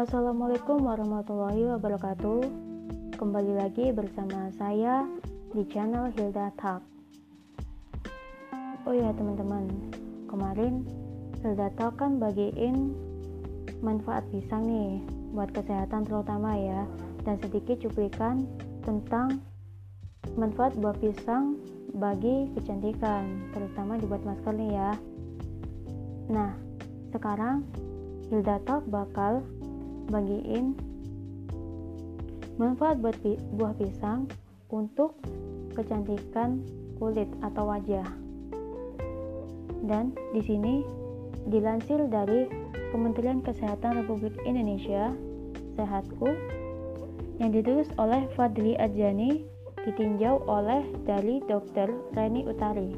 Assalamualaikum warahmatullahi wabarakatuh. Kembali lagi bersama saya di channel Hilda Talk. Oh ya teman-teman, kemarin Hilda Talk kan bagiin manfaat pisang nih buat kesehatan terutama ya dan sedikit cuplikan tentang manfaat buah pisang bagi kecantikan terutama dibuat masker nih ya nah sekarang Hilda Talk bakal bagiin manfaat buat buah pisang untuk kecantikan kulit atau wajah. Dan di sini dilansir dari Kementerian Kesehatan Republik Indonesia, Sehatku, yang ditulis oleh Fadli Adjani, ditinjau oleh dari Dr. Reni Utari,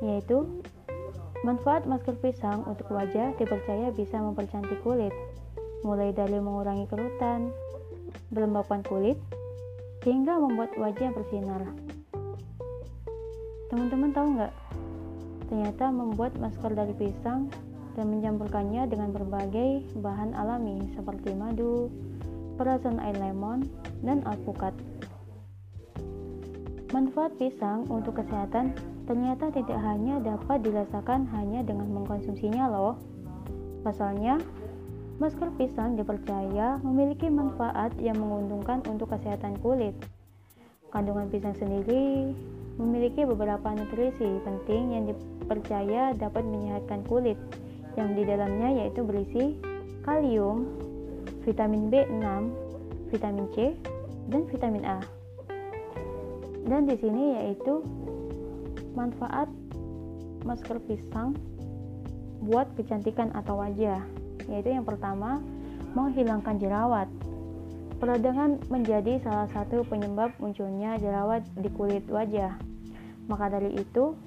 yaitu manfaat masker pisang untuk wajah dipercaya bisa mempercantik kulit, mulai dari mengurangi kerutan, melembabkan kulit, hingga membuat wajah bersinar. Teman-teman tahu nggak? Ternyata membuat masker dari pisang dan mencampurkannya dengan berbagai bahan alami seperti madu, perasan air lemon, dan alpukat. Manfaat pisang untuk kesehatan ternyata tidak hanya dapat dirasakan hanya dengan mengkonsumsinya loh. Pasalnya, Masker pisang dipercaya memiliki manfaat yang menguntungkan untuk kesehatan kulit. Kandungan pisang sendiri memiliki beberapa nutrisi penting yang dipercaya dapat menyehatkan kulit, yang di dalamnya yaitu berisi kalium, vitamin B6, vitamin C, dan vitamin A. Dan di sini yaitu manfaat masker pisang buat kecantikan atau wajah yaitu yang pertama menghilangkan jerawat. Peradangan menjadi salah satu penyebab munculnya jerawat di kulit wajah. Maka dari itu,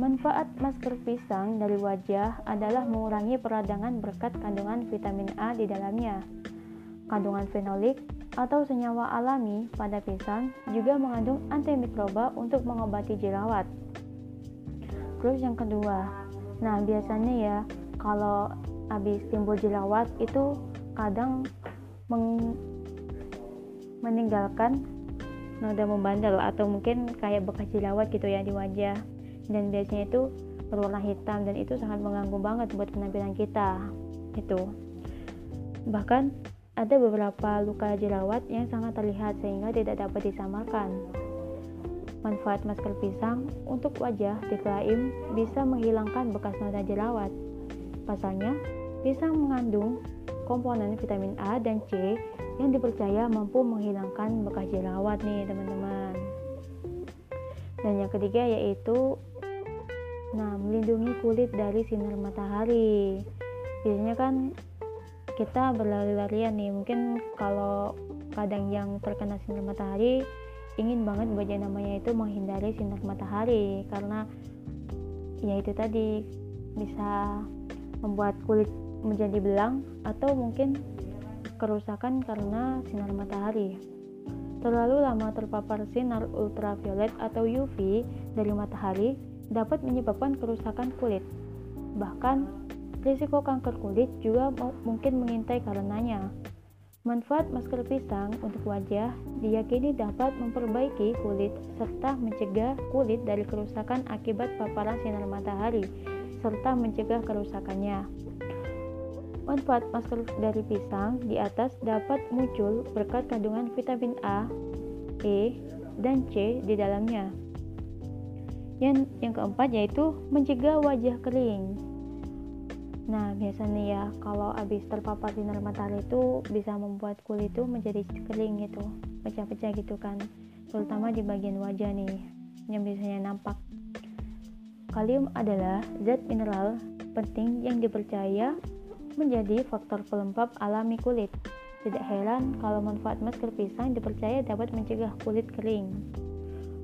manfaat masker pisang dari wajah adalah mengurangi peradangan berkat kandungan vitamin A di dalamnya. Kandungan fenolik atau senyawa alami pada pisang juga mengandung antimikroba untuk mengobati jerawat. Terus yang kedua, nah biasanya ya kalau habis timbul jerawat itu kadang meng meninggalkan noda membandel atau mungkin kayak bekas jerawat gitu ya di wajah. Dan biasanya itu berwarna hitam dan itu sangat mengganggu banget buat penampilan kita itu bahkan ada beberapa luka jerawat yang sangat terlihat sehingga tidak dapat disamarkan. Manfaat masker pisang untuk wajah diklaim bisa menghilangkan bekas noda jerawat. Pasalnya Pisang mengandung komponen vitamin A dan C yang dipercaya mampu menghilangkan bekas jerawat nih teman-teman. Dan yang ketiga yaitu nah melindungi kulit dari sinar matahari. Biasanya kan kita berlari-larian nih, mungkin kalau kadang yang terkena sinar matahari ingin banget buat yang namanya itu menghindari sinar matahari karena ya itu tadi bisa membuat kulit menjadi belang atau mungkin kerusakan karena sinar matahari. Terlalu lama terpapar sinar ultraviolet atau UV dari matahari dapat menyebabkan kerusakan kulit. Bahkan, risiko kanker kulit juga mungkin mengintai karenanya. Manfaat masker pisang untuk wajah diyakini dapat memperbaiki kulit serta mencegah kulit dari kerusakan akibat paparan sinar matahari serta mencegah kerusakannya. Manfaat masker dari pisang di atas dapat muncul berkat kandungan vitamin A, E, dan C di dalamnya. Yang, yang keempat yaitu mencegah wajah kering. Nah, biasanya ya kalau habis terpapar sinar matahari itu bisa membuat kulit itu menjadi kering gitu, pecah-pecah gitu kan. Terutama di bagian wajah nih yang biasanya nampak. Kalium adalah zat mineral penting yang dipercaya menjadi faktor pelembab alami kulit. Tidak heran kalau manfaat masker pisang dipercaya dapat mencegah kulit kering.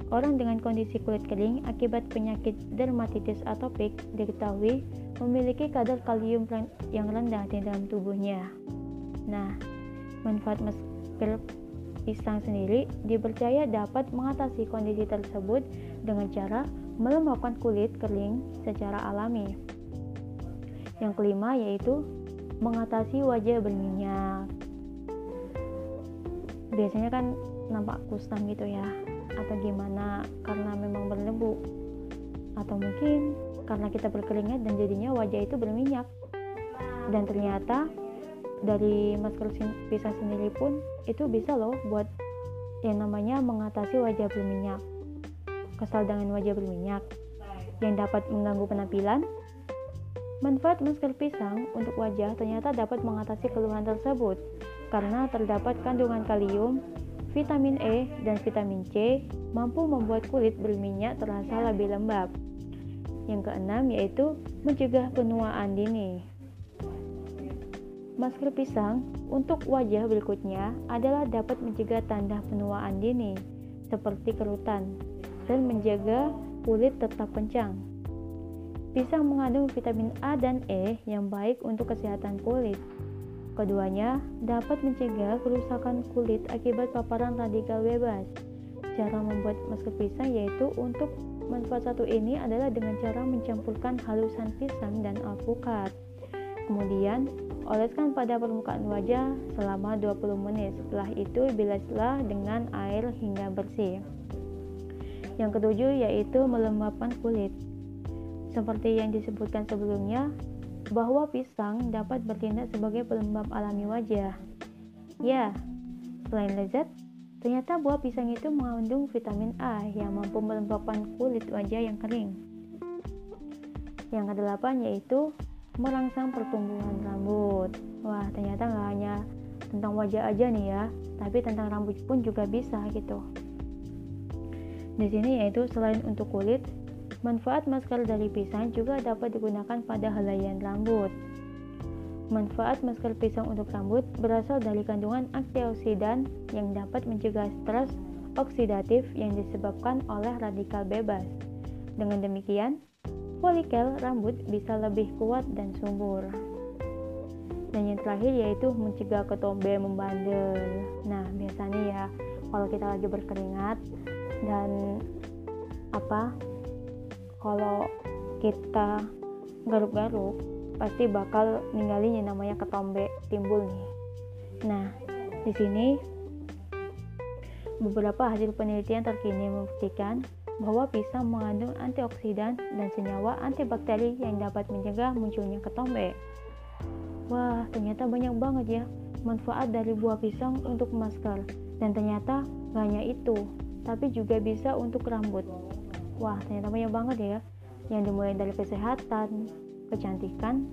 Orang dengan kondisi kulit kering akibat penyakit dermatitis atopik diketahui memiliki kadar kalium yang rendah di dalam tubuhnya. Nah, manfaat masker pisang sendiri dipercaya dapat mengatasi kondisi tersebut dengan cara melembabkan kulit kering secara alami. Yang kelima yaitu mengatasi wajah berminyak biasanya kan nampak kusam gitu ya atau gimana? Karena memang berlebu atau mungkin karena kita berkeringat dan jadinya wajah itu berminyak. Dan ternyata dari masker pisang sendiri pun itu bisa loh buat yang namanya mengatasi wajah berminyak. Kesal dengan wajah berminyak. Yang dapat mengganggu penampilan manfaat masker pisang untuk wajah ternyata dapat mengatasi keluhan tersebut karena terdapat kandungan kalium, vitamin E, dan vitamin C mampu membuat kulit berminyak terasa lebih lembab. Yang keenam yaitu mencegah penuaan dini. Masker pisang untuk wajah berikutnya adalah dapat mencegah tanda penuaan dini seperti kerutan dan menjaga kulit tetap kencang. Pisang mengandung vitamin A dan E yang baik untuk kesehatan kulit. Keduanya dapat mencegah kerusakan kulit akibat paparan radikal bebas. Cara membuat masker pisang yaitu untuk manfaat satu ini adalah dengan cara mencampurkan halusan pisang dan alpukat. Kemudian, oleskan pada permukaan wajah selama 20 menit. Setelah itu, bilaslah dengan air hingga bersih. Yang ketujuh yaitu melembabkan kulit. Seperti yang disebutkan sebelumnya, bahwa pisang dapat bertindak sebagai pelembab alami wajah. Ya, selain lezat, ternyata buah pisang itu mengandung vitamin A yang mampu melembabkan kulit wajah yang kering. Yang kedelapan yaitu merangsang pertumbuhan rambut. Wah, ternyata nggak hanya tentang wajah aja nih ya, tapi tentang rambut pun juga bisa gitu. Di sini yaitu selain untuk kulit, Manfaat masker dari pisang juga dapat digunakan pada helaian rambut. Manfaat masker pisang untuk rambut berasal dari kandungan antioksidan yang dapat mencegah stres oksidatif yang disebabkan oleh radikal bebas. Dengan demikian, folikel rambut bisa lebih kuat dan subur. Dan yang terakhir yaitu mencegah ketombe membandel. Nah, biasanya ya kalau kita lagi berkeringat dan apa kalau kita garuk-garuk pasti bakal ninggalin yang namanya ketombe timbul nih. Nah, di sini beberapa hasil penelitian terkini membuktikan bahwa pisang mengandung antioksidan dan senyawa antibakteri yang dapat mencegah munculnya ketombe. Wah, ternyata banyak banget ya manfaat dari buah pisang untuk masker. Dan ternyata gak hanya itu, tapi juga bisa untuk rambut wah ternyata banyak banget ya yang dimulai dari kesehatan kecantikan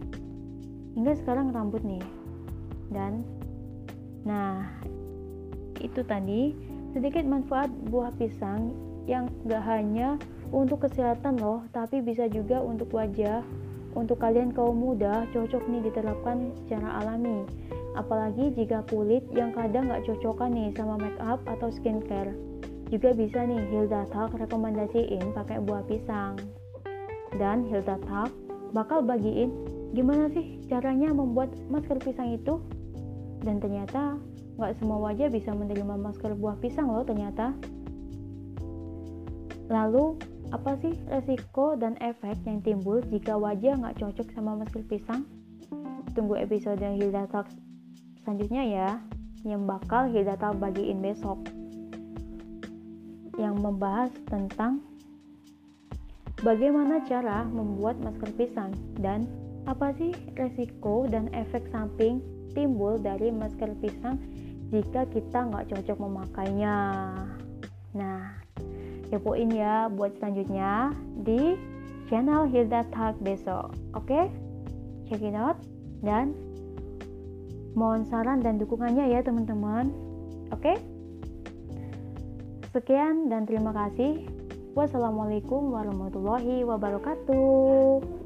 hingga sekarang rambut nih. Dan nah itu tadi sedikit manfaat buah pisang yang gak hanya untuk kesehatan loh tapi bisa juga untuk wajah untuk kalian kaum muda cocok nih diterapkan secara alami. Apalagi jika kulit yang kadang gak cocokan nih sama make up atau skincare juga bisa nih Hilda Talk rekomendasiin pakai buah pisang. Dan Hilda Talk bakal bagiin gimana sih caranya membuat masker pisang itu. Dan ternyata nggak semua wajah bisa menerima masker buah pisang loh ternyata. Lalu apa sih resiko dan efek yang timbul jika wajah nggak cocok sama masker pisang? Tunggu episode Hilda Talk selanjutnya ya, yang bakal Hilda Talk bagiin besok yang membahas tentang bagaimana cara membuat masker pisang dan apa sih resiko dan efek samping timbul dari masker pisang jika kita nggak cocok memakainya. Nah, kepoin ya buat selanjutnya di channel Hilda Talk besok. Oke? Okay? Check it out dan mohon saran dan dukungannya ya teman-teman. Oke? Okay? Sekian dan terima kasih. Wassalamualaikum warahmatullahi wabarakatuh.